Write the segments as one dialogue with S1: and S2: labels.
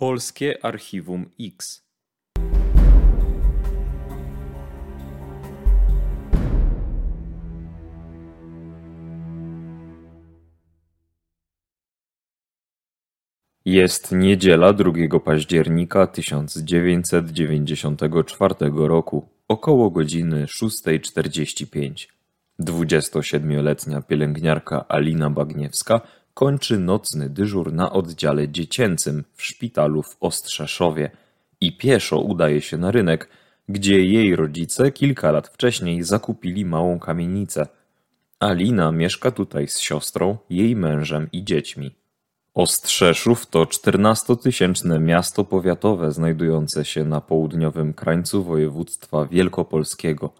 S1: Polskie Archiwum X Jest niedziela 2 października 1994 roku, około godziny 6.45. 27-letnia pielęgniarka Alina Bagniewska kończy nocny dyżur na oddziale dziecięcym w szpitalu w Ostrzeszowie i pieszo udaje się na rynek, gdzie jej rodzice kilka lat wcześniej zakupili małą kamienicę. Alina mieszka tutaj z siostrą, jej mężem i dziećmi. Ostrzeszów to 14-tysięczne miasto powiatowe znajdujące się na południowym krańcu województwa wielkopolskiego.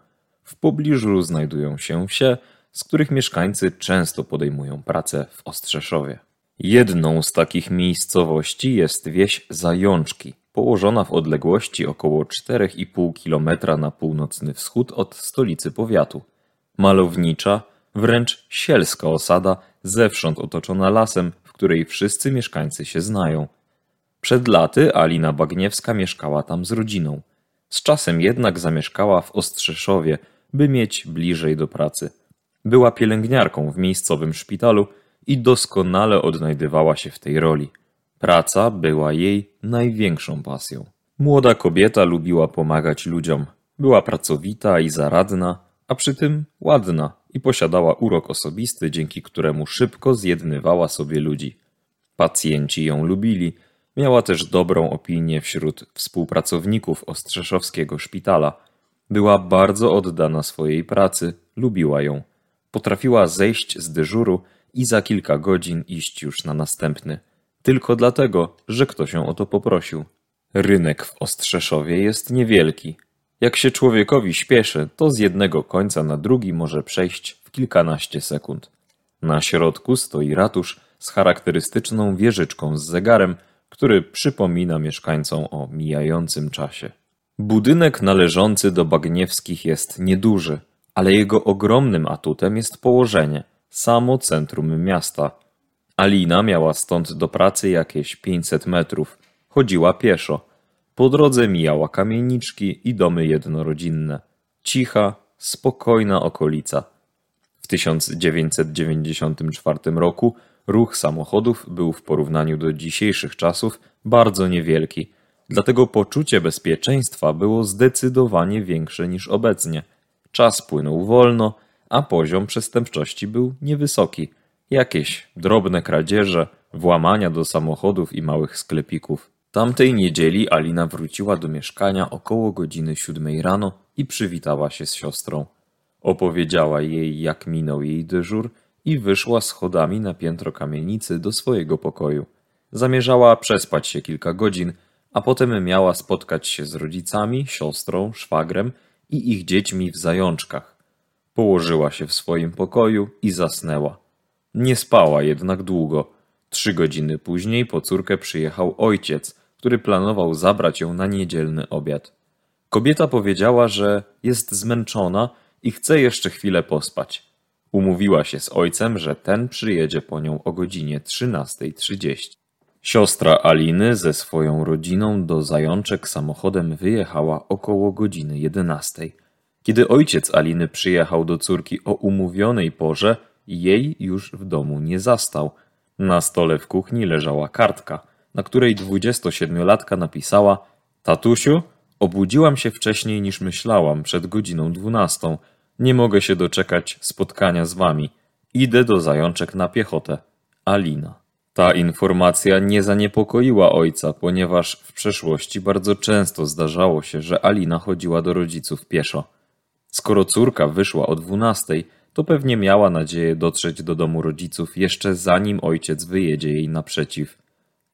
S1: W pobliżu znajdują się wsie, z których mieszkańcy często podejmują pracę w Ostrzeszowie. Jedną z takich miejscowości jest wieś Zajączki, położona w odległości około 4,5 km na północny wschód od stolicy powiatu. Malownicza, wręcz sielska osada, zewsząd otoczona lasem, w której wszyscy mieszkańcy się znają. Przed laty Alina Bagniewska mieszkała tam z rodziną. Z czasem jednak zamieszkała w Ostrzeszowie, by mieć bliżej do pracy. Była pielęgniarką w miejscowym szpitalu i doskonale odnajdywała się w tej roli. Praca była jej największą pasją. Młoda kobieta lubiła pomagać ludziom. Była pracowita i zaradna, a przy tym ładna i posiadała urok osobisty, dzięki któremu szybko zjednywała sobie ludzi. Pacjenci ją lubili. Miała też dobrą opinię wśród współpracowników Ostrzeszowskiego szpitala. Była bardzo oddana swojej pracy, lubiła ją. Potrafiła zejść z dyżuru i za kilka godzin iść już na następny. Tylko dlatego, że ktoś ją o to poprosił. Rynek w Ostrzeszowie jest niewielki. Jak się człowiekowi śpieszy, to z jednego końca na drugi może przejść w kilkanaście sekund. Na środku stoi ratusz z charakterystyczną wieżyczką z zegarem, który przypomina mieszkańcom o mijającym czasie. Budynek należący do Bagniewskich jest nieduży, ale jego ogromnym atutem jest położenie, samo centrum miasta. Alina miała stąd do pracy jakieś 500 metrów. Chodziła pieszo. Po drodze mijała kamieniczki i domy jednorodzinne. Cicha, spokojna okolica. W 1994 roku ruch samochodów był w porównaniu do dzisiejszych czasów bardzo niewielki, dlatego poczucie bezpieczeństwa było zdecydowanie większe niż obecnie. Czas płynął wolno, a poziom przestępczości był niewysoki. Jakieś drobne kradzieże, włamania do samochodów i małych sklepików. Tamtej niedzieli Alina wróciła do mieszkania około godziny siódmej rano i przywitała się z siostrą. Opowiedziała jej, jak minął jej dyżur i wyszła schodami na piętro kamienicy do swojego pokoju. Zamierzała przespać się kilka godzin, a potem miała spotkać się z rodzicami, siostrą, szwagrem i ich dziećmi w zajączkach. Położyła się w swoim pokoju i zasnęła. Nie spała jednak długo. Trzy godziny później po córkę przyjechał ojciec, który planował zabrać ją na niedzielny obiad. Kobieta powiedziała, że jest zmęczona i chce jeszcze chwilę pospać. Umówiła się z ojcem, że ten przyjedzie po nią o godzinie 13.30. Siostra Aliny ze swoją rodziną do Zajączek samochodem wyjechała około godziny 11. Kiedy ojciec Aliny przyjechał do córki o umówionej porze, jej już w domu nie zastał. Na stole w kuchni leżała kartka, na której 27-latka napisała: Tatusiu, obudziłam się wcześniej niż myślałam, przed godziną 12. Nie mogę się doczekać spotkania z wami. Idę do zajączek na piechotę. Alina. Ta informacja nie zaniepokoiła ojca, ponieważ w przeszłości bardzo często zdarzało się, że Alina chodziła do rodziców pieszo. Skoro córka wyszła o dwunastej, to pewnie miała nadzieję dotrzeć do domu rodziców jeszcze zanim ojciec wyjedzie jej naprzeciw.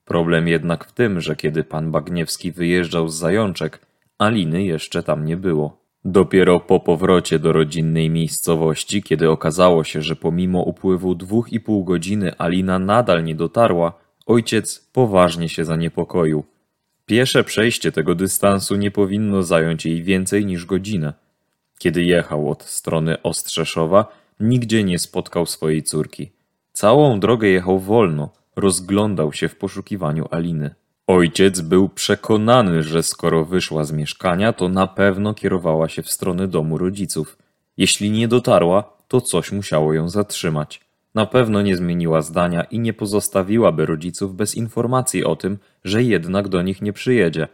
S1: Problem jednak w tym, że kiedy pan Bagniewski wyjeżdżał z zajączek, Aliny jeszcze tam nie było. Dopiero po powrocie do rodzinnej miejscowości, kiedy okazało się, że pomimo upływu dwóch i pół godziny Alina nadal nie dotarła, ojciec poważnie się zaniepokoił. Piesze przejście tego dystansu nie powinno zająć jej więcej niż godzinę. Kiedy jechał od strony Ostrzeszowa, nigdzie nie spotkał swojej córki. Całą drogę jechał wolno, rozglądał się w poszukiwaniu Aliny. Ojciec był przekonany, że skoro wyszła z mieszkania, to na pewno kierowała się w stronę domu rodziców. Jeśli nie dotarła, to coś musiało ją zatrzymać. Na pewno nie zmieniła zdania i nie pozostawiłaby rodziców bez informacji o tym, że jednak do nich nie przyjedzie.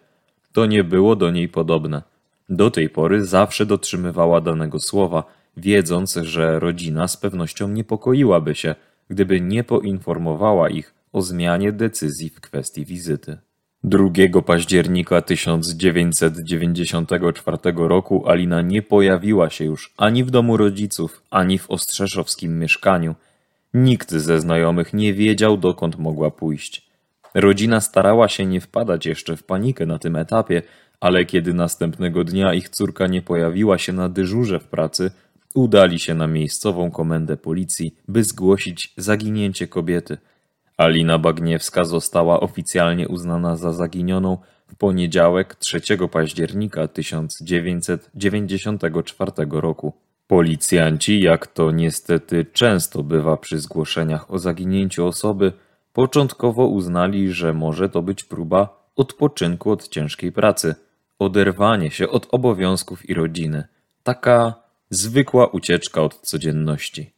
S1: To nie było do niej podobne. Do tej pory zawsze dotrzymywała danego słowa, wiedząc, że rodzina z pewnością niepokoiłaby się, gdyby nie poinformowała ich o zmianie decyzji w kwestii wizyty. 2 października 1994 roku Alina nie pojawiła się już ani w domu rodziców, ani w ostrzeszowskim mieszkaniu. Nikt ze znajomych nie wiedział, dokąd mogła pójść. Rodzina starała się nie wpadać jeszcze w panikę na tym etapie, ale kiedy następnego dnia ich córka nie pojawiła się na dyżurze w pracy, udali się na miejscową komendę policji, by zgłosić zaginięcie kobiety. Alina Bagniewska została oficjalnie uznana za zaginioną w poniedziałek 3 października 1994 roku. Policjanci, jak to niestety często bywa przy zgłoszeniach o zaginięciu osoby, początkowo uznali, że może to być próba odpoczynku od ciężkiej pracy, oderwanie się od obowiązków i rodziny. Taka zwykła ucieczka od codzienności.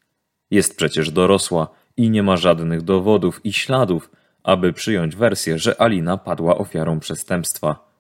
S1: Jest przecież dorosła i nie ma żadnych dowodów i śladów, aby przyjąć wersję, że Alina padła ofiarą przestępstwa.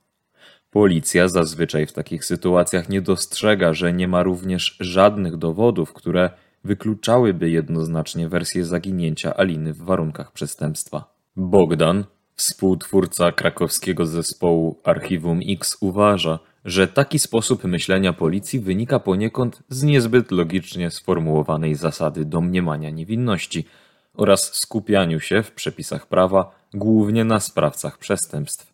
S1: Policja zazwyczaj w takich sytuacjach nie dostrzega, że nie ma również żadnych dowodów, które wykluczałyby jednoznacznie wersję zaginięcia Aliny w warunkach przestępstwa. Bogdan, współtwórca krakowskiego zespołu Archiwum X, uważa, że taki sposób myślenia policji wynika poniekąd z niezbyt logicznie sformułowanej zasady domniemania niewinności oraz skupianiu się w przepisach prawa głównie na sprawcach przestępstw.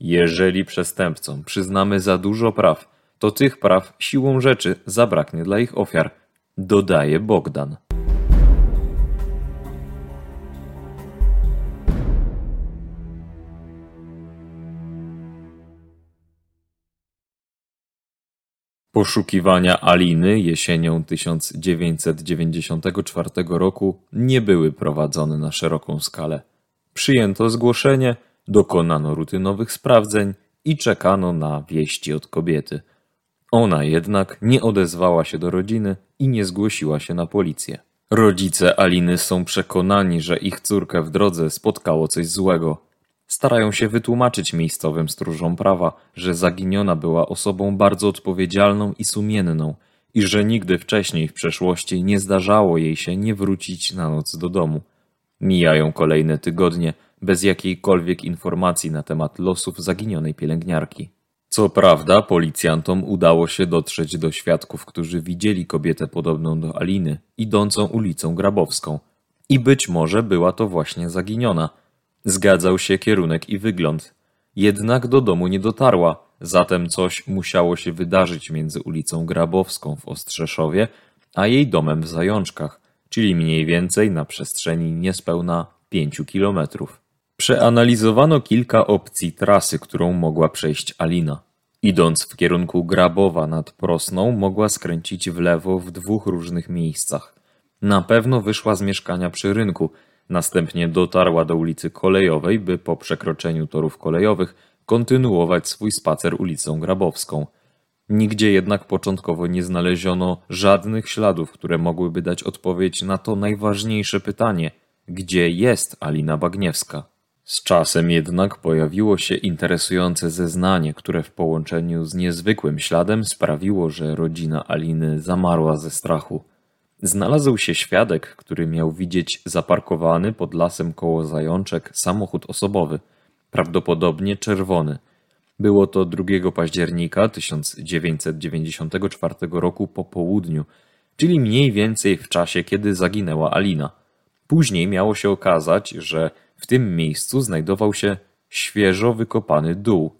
S1: Jeżeli przestępcom przyznamy za dużo praw, to tych praw siłą rzeczy zabraknie dla ich ofiar, dodaje Bogdan. Poszukiwania Aliny jesienią 1994 roku nie były prowadzone na szeroką skalę. Przyjęto zgłoszenie, dokonano rutynowych sprawdzeń i czekano na wieści od kobiety. Ona jednak nie odezwała się do rodziny i nie zgłosiła się na policję. Rodzice Aliny są przekonani, że ich córkę w drodze spotkało coś złego. Starają się wytłumaczyć miejscowym stróżom prawa, że zaginiona była osobą bardzo odpowiedzialną i sumienną i że nigdy wcześniej w przeszłości nie zdarzało jej się nie wrócić na noc do domu. Mijają kolejne tygodnie bez jakiejkolwiek informacji na temat losów zaginionej pielęgniarki. Co prawda, policjantom udało się dotrzeć do świadków, którzy widzieli kobietę podobną do Aliny, idącą ulicą Grabowską. I być może była to właśnie zaginiona. Zgadzał się kierunek i wygląd. Jednak do domu nie dotarła, zatem coś musiało się wydarzyć między ulicą Grabowską w Ostrzeszowie, a jej domem w Zajączkach, czyli mniej więcej na przestrzeni niespełna pięciu kilometrów. Przeanalizowano kilka opcji trasy, którą mogła przejść Alina. Idąc w kierunku Grabowa nad Prosną, mogła skręcić w lewo w dwóch różnych miejscach. Na pewno wyszła z mieszkania przy rynku, następnie dotarła do ulicy Kolejowej, by po przekroczeniu torów kolejowych kontynuować swój spacer ulicą Grabowską. Nigdzie jednak początkowo nie znaleziono żadnych śladów, które mogłyby dać odpowiedź na to najważniejsze pytanie: gdzie jest Alina Bagniewska? Z czasem jednak pojawiło się interesujące zeznanie, które w połączeniu z niezwykłym śladem sprawiło, że rodzina Aliny zamarła ze strachu. Znalazł się świadek, który miał widzieć zaparkowany pod lasem koło zajączek samochód osobowy, prawdopodobnie czerwony. Było to 2 października 1994 roku po południu, czyli mniej więcej w czasie, kiedy zaginęła Alina. Później miało się okazać, że w tym miejscu znajdował się świeżo wykopany dół.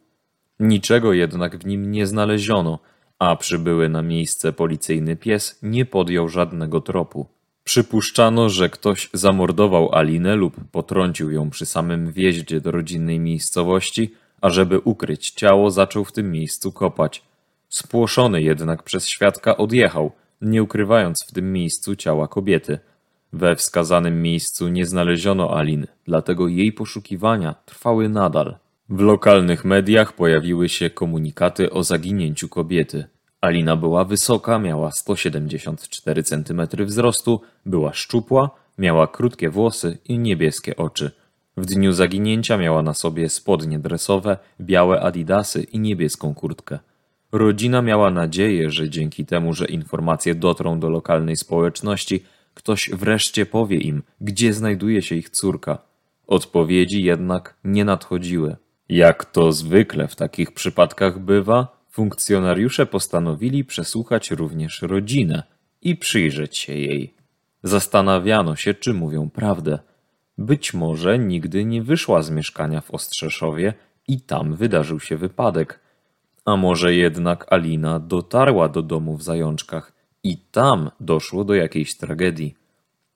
S1: Niczego jednak w nim nie znaleziono, a przybyły na miejsce policyjny pies nie podjął żadnego tropu. Przypuszczano, że ktoś zamordował Alinę lub potrącił ją przy samym wjeździe do rodzinnej miejscowości, a żeby ukryć ciało, zaczął w tym miejscu kopać. Spłoszony jednak przez świadka odjechał, nie ukrywając w tym miejscu ciała kobiety – We wskazanym miejscu nie znaleziono Aliny, dlatego jej poszukiwania trwały nadal. W lokalnych mediach pojawiły się komunikaty o zaginięciu kobiety. Alina była wysoka, miała 174 cm wzrostu, była szczupła, miała krótkie włosy i niebieskie oczy. W dniu zaginięcia miała na sobie spodnie dresowe, białe adidasy i niebieską kurtkę. Rodzina miała nadzieję, że dzięki temu, że informacje dotrą do lokalnej społeczności, ktoś wreszcie powie im, gdzie znajduje się ich córka. Odpowiedzi jednak nie nadchodziły. Jak to zwykle w takich przypadkach bywa, funkcjonariusze postanowili przesłuchać również rodzinę i przyjrzeć się jej. Zastanawiano się, czy mówią prawdę. Być może nigdy nie wyszła z mieszkania w Ostrzeszowie i tam wydarzył się wypadek. A może jednak Alina dotarła do domu w Zajączkach i tam doszło do jakiejś tragedii.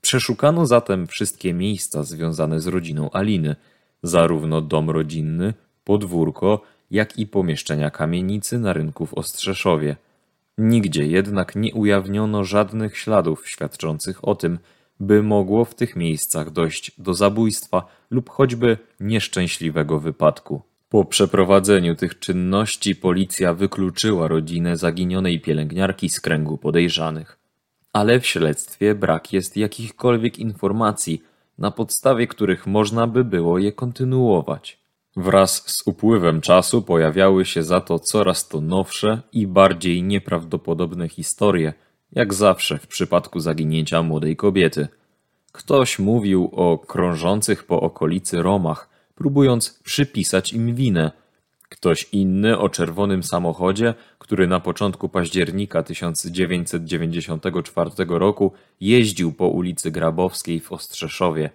S1: Przeszukano zatem wszystkie miejsca związane z rodziną Aliny, zarówno dom rodzinny, podwórko, jak i pomieszczenia kamienicy na rynku w Ostrzeszowie. Nigdzie jednak nie ujawniono żadnych śladów świadczących o tym, by mogło w tych miejscach dojść do zabójstwa lub choćby nieszczęśliwego wypadku. Po przeprowadzeniu tych czynności policja wykluczyła rodzinę zaginionej pielęgniarki z kręgu podejrzanych. Ale w śledztwie brak jest jakichkolwiek informacji, na podstawie których można by było je kontynuować. Wraz z upływem czasu pojawiały się za to coraz to nowsze i bardziej nieprawdopodobne historie, jak zawsze w przypadku zaginięcia młodej kobiety. Ktoś mówił o krążących po okolicy Romach, próbując przypisać im winę. Ktoś inny o czerwonym samochodzie, który na początku października 1994 roku jeździł po ulicy Grabowskiej w Ostrzeszowie.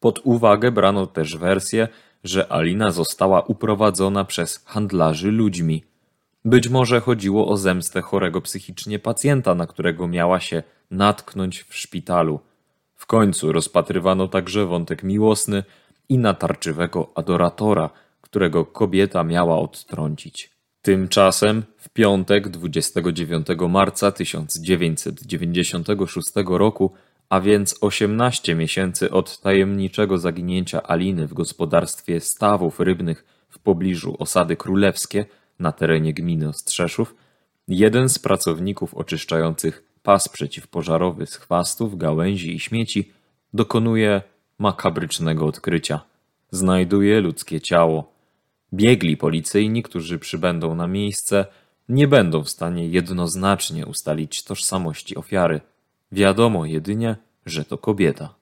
S1: Pod uwagę brano też wersję, że Alina została uprowadzona przez handlarzy ludźmi. Być może chodziło o zemstę chorego psychicznie pacjenta, na którego miała się natknąć w szpitalu. W końcu rozpatrywano także wątek miłosny i natarczywego adoratora, którego kobieta miała odtrącić. Tymczasem w piątek 29 marca 1996 roku a więc 18 miesięcy od tajemniczego zaginięcia Aliny w gospodarstwie stawów rybnych w pobliżu osady królewskie na terenie gminy Ostrzeszów, jeden z pracowników oczyszczających pas przeciwpożarowy z chwastów, gałęzi i śmieci dokonuje makabrycznego odkrycia. Znajduje ludzkie ciało. Biegli policyjni, którzy przybędą na miejsce, nie będą w stanie jednoznacznie ustalić tożsamości ofiary – Wiadomo jedynie, że to kobieta.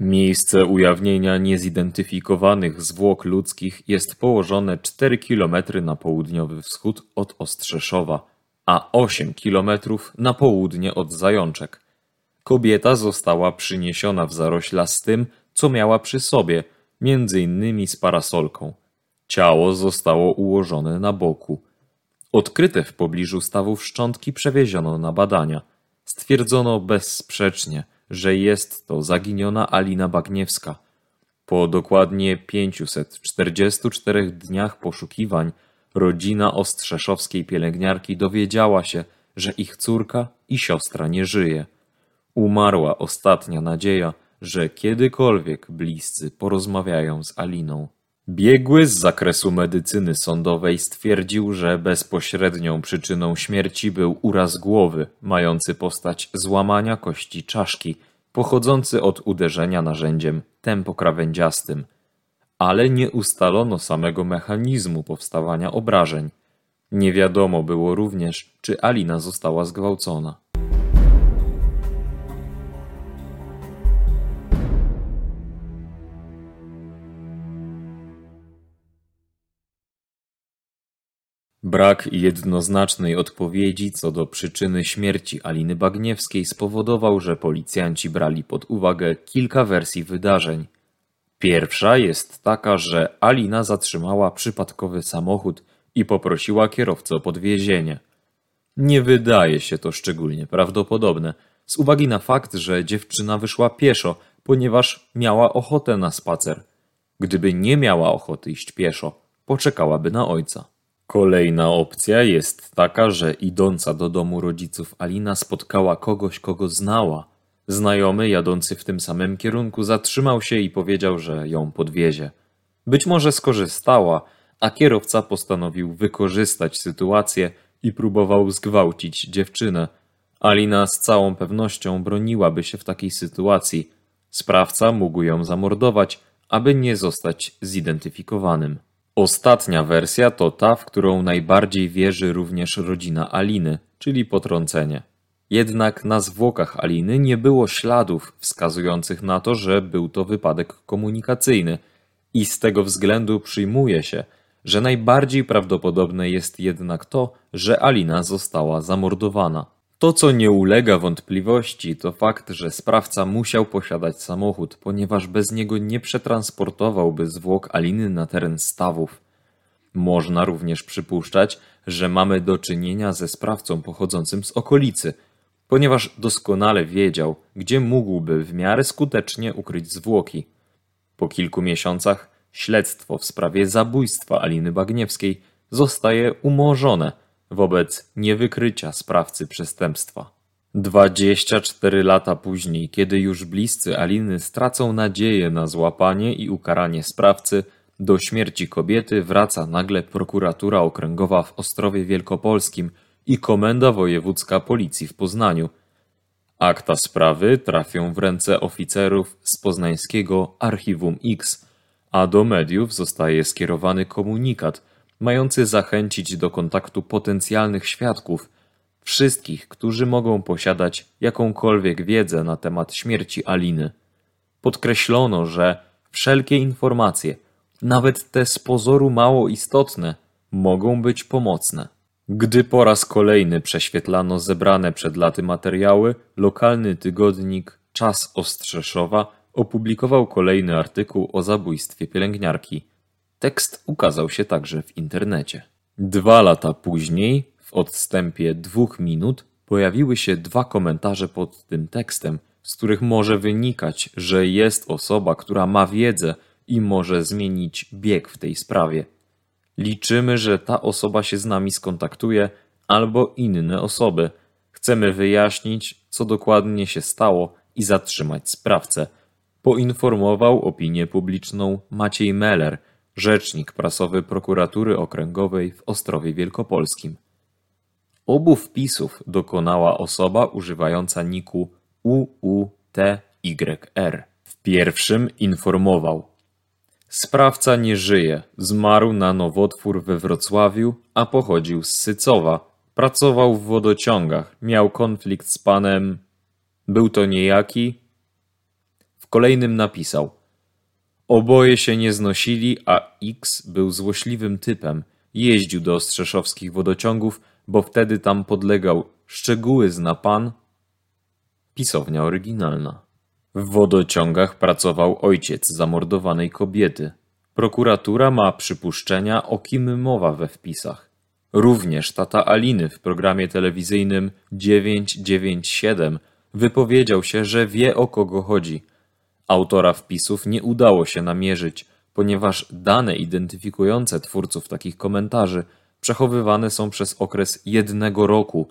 S1: Miejsce ujawnienia niezidentyfikowanych zwłok ludzkich jest położone 4 km na południowy wschód od Ostrzeszowa, a 8 km na południe od Zajączek. Kobieta została przyniesiona w zarośla z tym, co miała przy sobie, między innymi z parasolką. Ciało zostało ułożone na boku. Odkryte w pobliżu stawów szczątki przewieziono na badania – Stwierdzono bezsprzecznie, że jest to zaginiona Alina Bagniewska. Po dokładnie 544 dniach poszukiwań rodzina ostrzeszowskiej pielęgniarki dowiedziała się, że ich córka i siostra nie żyje. Umarła ostatnia nadzieja, że kiedykolwiek bliscy porozmawiają z Aliną. Biegły z zakresu medycyny sądowej stwierdził, że bezpośrednią przyczyną śmierci był uraz głowy, mający postać złamania kości czaszki, pochodzący od uderzenia narzędziem tempokrawędziastym. Ale nie ustalono samego mechanizmu powstawania obrażeń. Nie wiadomo było również, czy Alina została zgwałcona. Brak jednoznacznej odpowiedzi co do przyczyny śmierci Aliny Bagniewskiej spowodował, że policjanci brali pod uwagę kilka wersji wydarzeń. Pierwsza jest taka, że Alina zatrzymała przypadkowy samochód i poprosiła kierowcę o podwiezienie. Nie wydaje się to szczególnie prawdopodobne, z uwagi na fakt, że dziewczyna wyszła pieszo, ponieważ miała ochotę na spacer. Gdyby nie miała ochoty iść pieszo, poczekałaby na ojca. Kolejna opcja jest taka, że idąca do domu rodziców Alina spotkała kogoś, kogo znała. Znajomy jadący w tym samym kierunku zatrzymał się i powiedział, że ją podwiezie. Być może skorzystała, a kierowca postanowił wykorzystać sytuację i próbował zgwałcić dziewczynę. Alina z całą pewnością broniłaby się w takiej sytuacji. Sprawca mógł ją zamordować, aby nie zostać zidentyfikowanym. Ostatnia wersja to ta, w którą najbardziej wierzy również rodzina Aliny, czyli potrącenie. Jednak na zwłokach Aliny nie było śladów wskazujących na to, że był to wypadek komunikacyjny i z tego względu przyjmuje się, że najbardziej prawdopodobne jest jednak to, że Alina została zamordowana. To, co nie ulega wątpliwości, to fakt, że sprawca musiał posiadać samochód, ponieważ bez niego nie przetransportowałby zwłok Aliny na teren stawów. Można również przypuszczać, że mamy do czynienia ze sprawcą pochodzącym z okolicy, ponieważ doskonale wiedział, gdzie mógłby w miarę skutecznie ukryć zwłoki. Po kilku miesiącach śledztwo w sprawie zabójstwa Aliny Bagniewskiej zostaje umorzone – wobec niewykrycia sprawcy przestępstwa. 24 lata później, kiedy już bliscy Aliny stracą nadzieję na złapanie i ukaranie sprawcy, do śmierci kobiety wraca nagle prokuratura okręgowa w Ostrowie Wielkopolskim i komenda wojewódzka policji w Poznaniu. Akta sprawy trafią w ręce oficerów z poznańskiego Archiwum X, a do mediów zostaje skierowany komunikat – mający zachęcić do kontaktu potencjalnych świadków, wszystkich, którzy mogą posiadać jakąkolwiek wiedzę na temat śmierci Aliny. Podkreślono, że wszelkie informacje, nawet te z pozoru mało istotne, mogą być pomocne. Gdy po raz kolejny prześwietlano zebrane przed laty materiały, lokalny tygodnik Czas Ostrzeszowa opublikował kolejny artykuł o zabójstwie pielęgniarki. Tekst ukazał się także w internecie. Dwa lata później, w odstępie dwóch minut, pojawiły się dwa komentarze pod tym tekstem, z których może wynikać, że jest osoba, która ma wiedzę i może zmienić bieg w tej sprawie. Liczymy, że ta osoba się z nami skontaktuje albo inne osoby. Chcemy wyjaśnić, co dokładnie się stało i zatrzymać sprawcę. Poinformował opinię publiczną Maciej Meller, rzecznik prasowy Prokuratury Okręgowej w Ostrowie Wielkopolskim. Obu wpisów dokonała osoba używająca niku UUTYR. W pierwszym informował Sprawca nie żyje, zmarł na nowotwór we Wrocławiu, a pochodził z Sycowa. Pracował w wodociągach, miał konflikt z panem... Był to niejaki... W kolejnym napisał – Oboje się nie znosili, a X był złośliwym typem. Jeździł do ostrzeszowskich wodociągów, bo wtedy tam podlegał. Szczegóły zna pan? Pisownia oryginalna. W wodociągach pracował ojciec zamordowanej kobiety. Prokuratura ma przypuszczenia, o kim mowa we wpisach. Również tata Aliny w programie telewizyjnym 997 wypowiedział się, że wie o kogo chodzi – Autora wpisów nie udało się namierzyć, ponieważ dane identyfikujące twórców takich komentarzy przechowywane są przez okres jednego roku,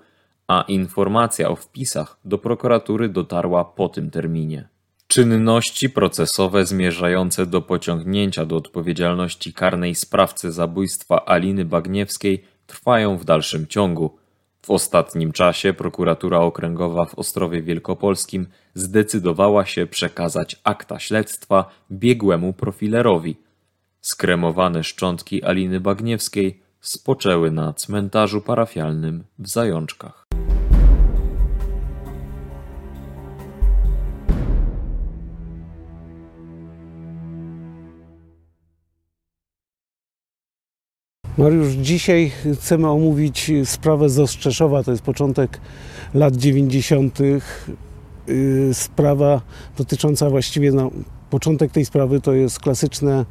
S1: a informacja o wpisach do prokuratury dotarła po tym terminie. Czynności procesowe zmierzające do pociągnięcia do odpowiedzialności karnej sprawcy zabójstwa Aliny Bagniewskiej trwają w dalszym ciągu. W ostatnim czasie prokuratura okręgowa w Ostrowie Wielkopolskim zdecydowała się przekazać akta śledztwa biegłemu profilerowi. Skremowane szczątki Aliny Bagniewskiej spoczęły na cmentarzu parafialnym w Zajączkach.
S2: Mariusz, dzisiaj chcemy omówić sprawę z Ostrzeszowa, to jest początek lat 90. Y, sprawa dotycząca właściwie, no, początek tej sprawy to jest klasyczny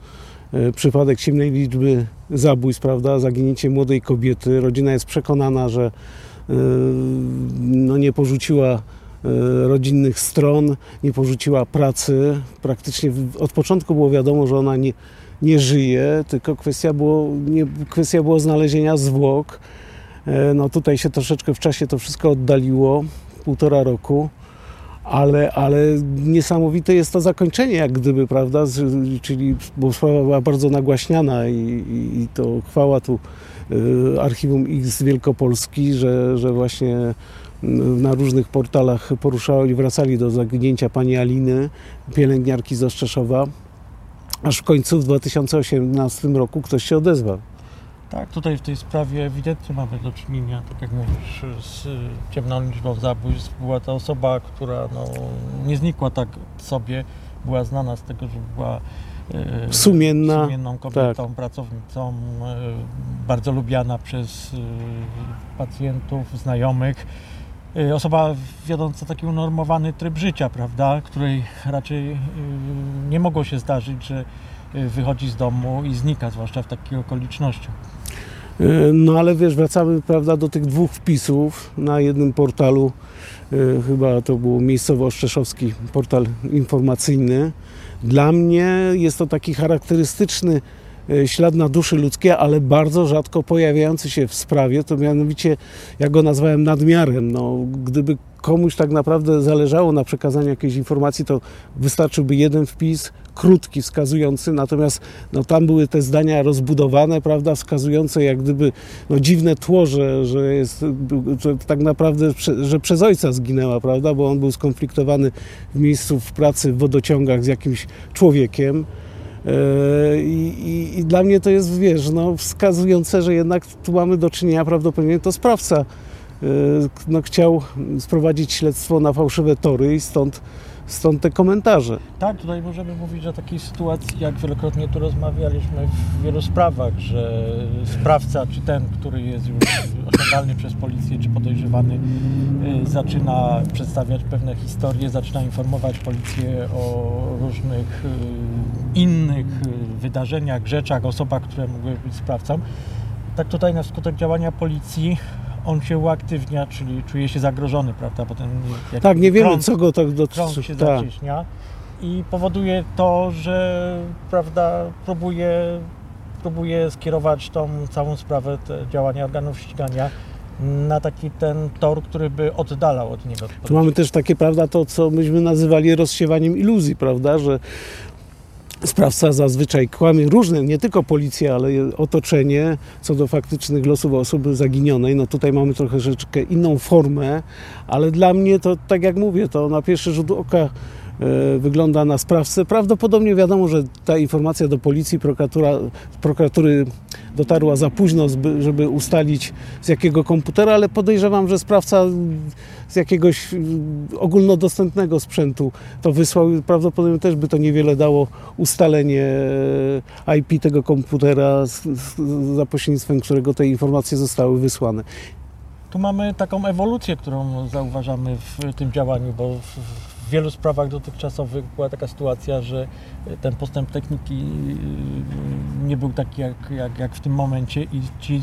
S2: y, przypadek ciemnej liczby zabójstw, prawda, zaginięcie młodej kobiety. Rodzina jest przekonana, że y, no, nie porzuciła rodzinnych stron, nie porzuciła pracy. Praktycznie od początku było wiadomo, że ona nie, nie żyje, tylko kwestia było, nie, kwestia było znalezienia zwłok. E, no tutaj się troszeczkę w czasie to wszystko oddaliło, półtora roku, ale, ale niesamowite jest to zakończenie, jak gdyby, prawda? Czyli, bo sprawa była bardzo nagłaśniana i, i, i to chwała tu y, Archiwum X Wielkopolski, że, że właśnie na różnych portalach poruszali, wracali do zaginięcia pani Aliny, pielęgniarki z Ostrzeszowa, aż w końcu w 2018 roku ktoś się odezwał.
S3: Tak, tutaj w tej sprawie ewidentnie mamy do czynienia, tak jak mówisz, z ciemną liczbą zabójstw. Była to osoba, która no, nie znikła tak sobie, była znana z tego, że była e,
S2: Sumienna,
S3: sumienną kobietą, pracownicą, e, bardzo lubiana przez e, pacjentów, znajomych. E, Osoba wiodąca taki unormowany tryb życia, prawda, której raczej e, nie mogło się zdarzyć, że e, wychodzi z domu i znika, zwłaszcza w takich okolicznościach.
S2: Y, No ale wiesz, wracamy prawda, do tych dwóch wpisów na jednym portalu, y, chyba to był miejscowo Oszczeszowski portal informacyjny. Dla mnie jest to taki charakterystyczny y, ślad na duszy ludzkiej, ale bardzo rzadko pojawiający się w sprawie, to mianowicie, ja go nazwałem nadmiarem. No, gdyby komuś tak naprawdę zależało na przekazaniu jakiejś informacji, to wystarczyłby jeden wpis, krótki, wskazujący, natomiast no, tam były te zdania rozbudowane, prawda, wskazujące jak gdyby no, dziwne tło, że, że jest że tak naprawdę, że przez ojca zginęła, prawda, bo on był skonfliktowany w miejscu w pracy w wodociągach z jakimś człowiekiem. E, I, i, dla mnie to jest, wiesz, no, wskazujące, że jednak tu mamy do czynienia, prawdopodobnie to sprawca e, no, chciał sprowadzić śledztwo na fałszywe tory i stąd, stąd te komentarze.
S3: Tak, tutaj możemy mówić o takiej sytuacji, jak wielokrotnie tu rozmawialiśmy w wielu sprawach, że sprawca, czy ten, który jest już osiągalny przez policję, czy podejrzewany, y, zaczyna przedstawiać pewne historie, zaczyna informować policję o różnych y, innych y, wydarzeniach, rzeczach, osobach, które mogły być sprawcą. Tak tutaj na skutek działania policji on się uaktywnia, czyli czuje się zagrożony, prawda? Potem
S2: Tak, nie wiemy, co go tak
S3: krąg
S2: dotyczy.
S3: się
S2: Tak.
S3: zacieśnia i powoduje to, że prawda, próbuje, próbuje skierować tą całą sprawę, te działania organów ścigania na taki ten tor, który by oddalał od niego.
S2: Tu mamy też takie, prawda, to co myśmy nazywali rozsiewaniem iluzji, prawda, że sprawca zazwyczaj kłamie różne, nie tylko policja, ale otoczenie co do faktycznych losów osoby zaginionej. No tutaj mamy trochę troszeczkę inną formę, ale dla mnie to, tak jak mówię, to na pierwszy rzut oka wygląda na sprawcę. Prawdopodobnie wiadomo, że ta informacja do policji, prokuratura, prokuratury dotarła za późno, żeby ustalić z jakiego komputera, ale podejrzewam, że sprawca z jakiegoś mm, ogólnodostępnego sprzętu to wysłał. Prawdopodobnie też by to niewiele dało ustalenie e, IP tego komputera, za pośrednictwem którego te informacje zostały wysłane.
S3: Tu mamy taką ewolucję, którą zauważamy w tym działaniu, bo wielu sprawach dotychczasowych była taka sytuacja, że ten postęp techniki yy, nie był taki jak, jak, jak w tym momencie i ci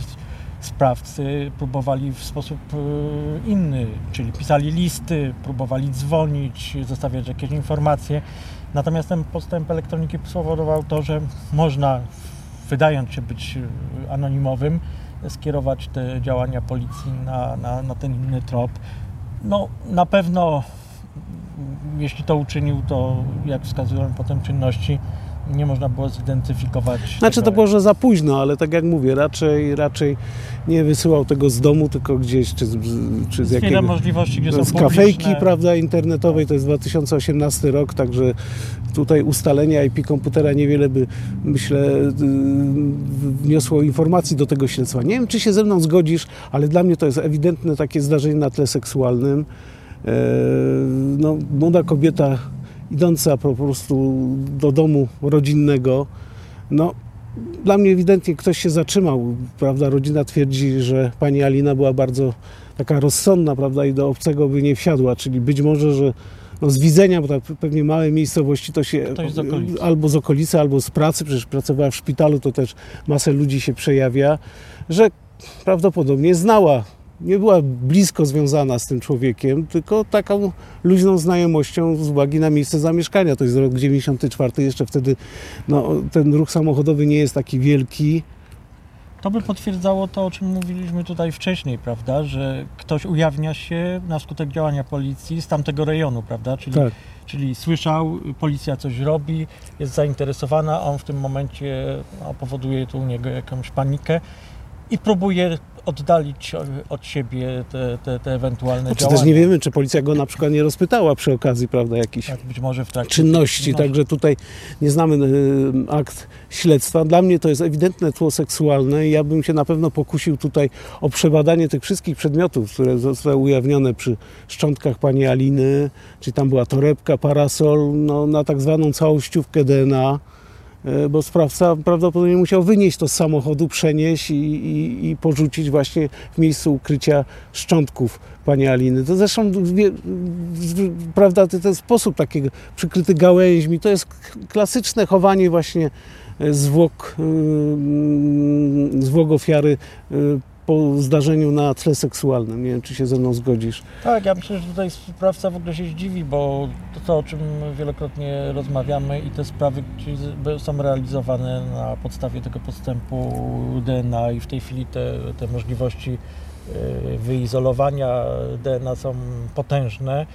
S3: sprawcy próbowali w sposób yy, inny, czyli pisali listy, próbowali dzwonić, zostawiać jakieś informacje. Natomiast ten postęp elektroniki spowodował to, że można, wydając się być anonimowym, skierować te działania policji na, na, na ten inny trop. No, na pewno, jeśli to uczynił, to jak wskazują potem czynności, nie można było zidentyfikować.
S2: Znaczy to było, że za późno, ale tak jak mówię, raczej, raczej nie wysyłał tego z domu, tylko gdzieś, czy z, czy z
S3: możliwości, gdzie są
S2: z kafejki
S3: publiczne.
S2: prawda, internetowej, to jest 2018 rok, także tutaj ustalenie IP komputera niewiele by, myślę, y, wniosło informacji do tego śledztwa. Nie wiem, czy się ze mną zgodzisz, ale dla mnie to jest ewidentne takie zdarzenie na tle seksualnym. E, No, młoda kobieta idąca po prostu do domu rodzinnego, no dla mnie ewidentnie ktoś się zatrzymał, prawda? Rodzina twierdzi, że pani Alina była bardzo taka rozsądna, prawda? I do obcego by nie wsiadła, czyli być może, że no z widzenia, bo tak pewnie małe miejscowości to się
S3: z
S2: albo z okolicy, albo z pracy, przecież pracowała w szpitalu, to też masę ludzi się przejawia, że prawdopodobnie znała, nie była blisko związana z tym człowiekiem, tylko taką luźną znajomością z uwagi na miejsce zamieszkania. To jest rok 94, jeszcze wtedy no, ten ruch samochodowy nie jest taki wielki.
S3: To by potwierdzało to, o czym mówiliśmy tutaj wcześniej, prawda, że ktoś ujawnia się na skutek działania policji z tamtego rejonu, prawda, czyli,
S2: Tak.
S3: czyli słyszał, policja coś robi, jest zainteresowana, a on w tym momencie no, powoduje tu u niego jakąś panikę i próbuje oddalić od siebie te, te, te ewentualne
S2: Czy
S3: działania.
S2: też nie wiemy, czy policja go na przykład nie rozpytała przy okazji, prawda, jakichś
S3: Tak, być może w trakcie
S2: czynności,
S3: no,
S2: także tutaj nie znamy y, akt śledztwa. Dla mnie to jest ewidentne tło seksualne i ja bym się na pewno pokusił tutaj o przebadanie tych wszystkich przedmiotów, które zostały ujawnione przy szczątkach pani Aliny, czyli tam była torebka, parasol, no, na tak zwaną całościówkę DNA, bo sprawca prawdopodobnie musiał wynieść to z samochodu, przenieść i, i, i porzucić właśnie w miejscu ukrycia szczątków pani Aliny. To zresztą wie, prawda, ten sposób takiego przykryty gałęźmi, to jest klasyczne chowanie właśnie e, zwłok, yy, zwłok ofiary po zdarzeniu na tle seksualnym. Nie wiem, czy się ze mną zgodzisz.
S3: Tak, ja myślę, że tutaj sprawca w ogóle się zdziwi, bo to, o czym wielokrotnie rozmawiamy i te sprawy są realizowane na podstawie tego postępu DNA i w tej chwili te, te możliwości e, wyizolowania DNA są potężne.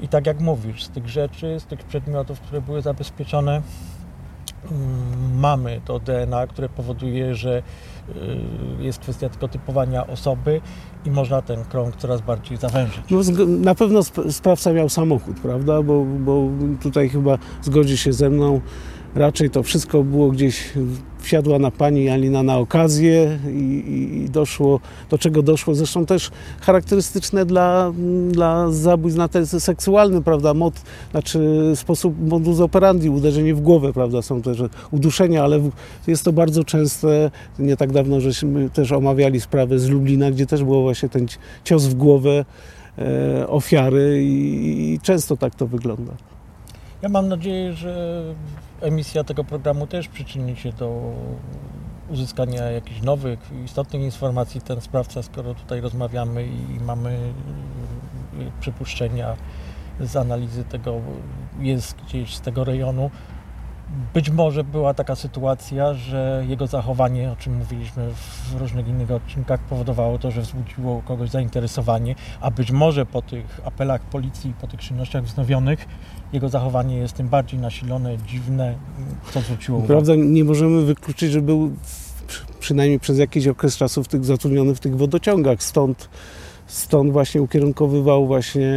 S3: I tak jak mówisz, z tych rzeczy, z tych przedmiotów, które były zabezpieczone, mamy to DNA, które powoduje, że y, jest kwestia tylko typowania osoby i można ten krąg coraz bardziej zawężyć.
S2: No, na pewno sp- sprawca miał samochód, prawda? Bo, bo tutaj chyba zgodzi się ze mną. Raczej to wszystko było gdzieś, wsiadła na pani Alina na okazję i, i, doszło, do czego doszło. Zresztą też charakterystyczne dla, dla zabójstw na tle seksualnym, prawda? Mod, znaczy sposób modus operandi, uderzenie w głowę, prawda? Są też uduszenia, ale jest to bardzo częste. Nie tak dawno żeśmy też omawiali sprawę z Lublina, gdzie też było właśnie ten ci- cios w głowę e, ofiary i często tak to wygląda.
S3: Ja mam nadzieję, że emisja tego programu też przyczyni się do uzyskania jakichś nowych, istotnych informacji. Ten sprawca, skoro tutaj rozmawiamy i mamy y, przypuszczenia z analizy tego, jest gdzieś z tego rejonu. Być może była taka sytuacja, że jego zachowanie, o czym mówiliśmy w różnych innych odcinkach, powodowało to, że wzbudziło kogoś zainteresowanie, a być może po tych apelach policji, po tych czynnościach wznowionych, jego zachowanie jest tym bardziej nasilone, dziwne, co zwróciło uwagę.
S2: Prawda, nie możemy wykluczyć, że był przynajmniej przez jakiś okres czasu w tych, zatrudniony w tych wodociągach, stąd, stąd właśnie ukierunkowywał właśnie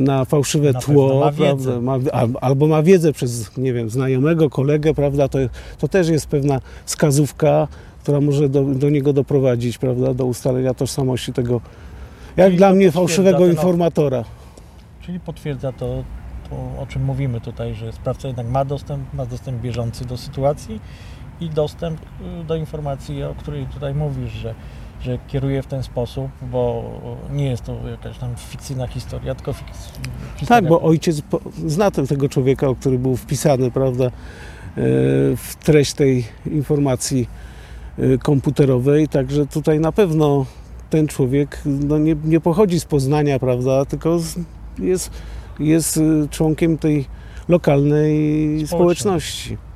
S2: na fałszywe
S3: Na
S2: tło,
S3: ma
S2: prawda, ma, al- albo ma wiedzę przez, nie wiem, znajomego, kolegę, prawda, to, to też jest pewna wskazówka, która może do, do niego doprowadzić, prawda, do ustalenia tożsamości tego, jak
S3: Czyli
S2: dla mnie, fałszywego informatora.
S3: Czyli potwierdza to, to, o czym mówimy tutaj, że sprawca jednak ma dostęp, ma dostęp bieżący do sytuacji i dostęp y, do informacji, o której tutaj mówisz, że, że kieruje w ten sposób, bo nie jest to jakaś tam fikcyjna historia, tylko historia.
S2: Tak, bo ojciec zna tego człowieka, o który był wpisany, prawda, e, w treść tej informacji e, komputerowej, także tutaj na pewno ten człowiek no, nie, nie pochodzi z Poznania, prawda, tylko jest, jest e, członkiem tej lokalnej
S3: Społeczności.
S2: społeczności.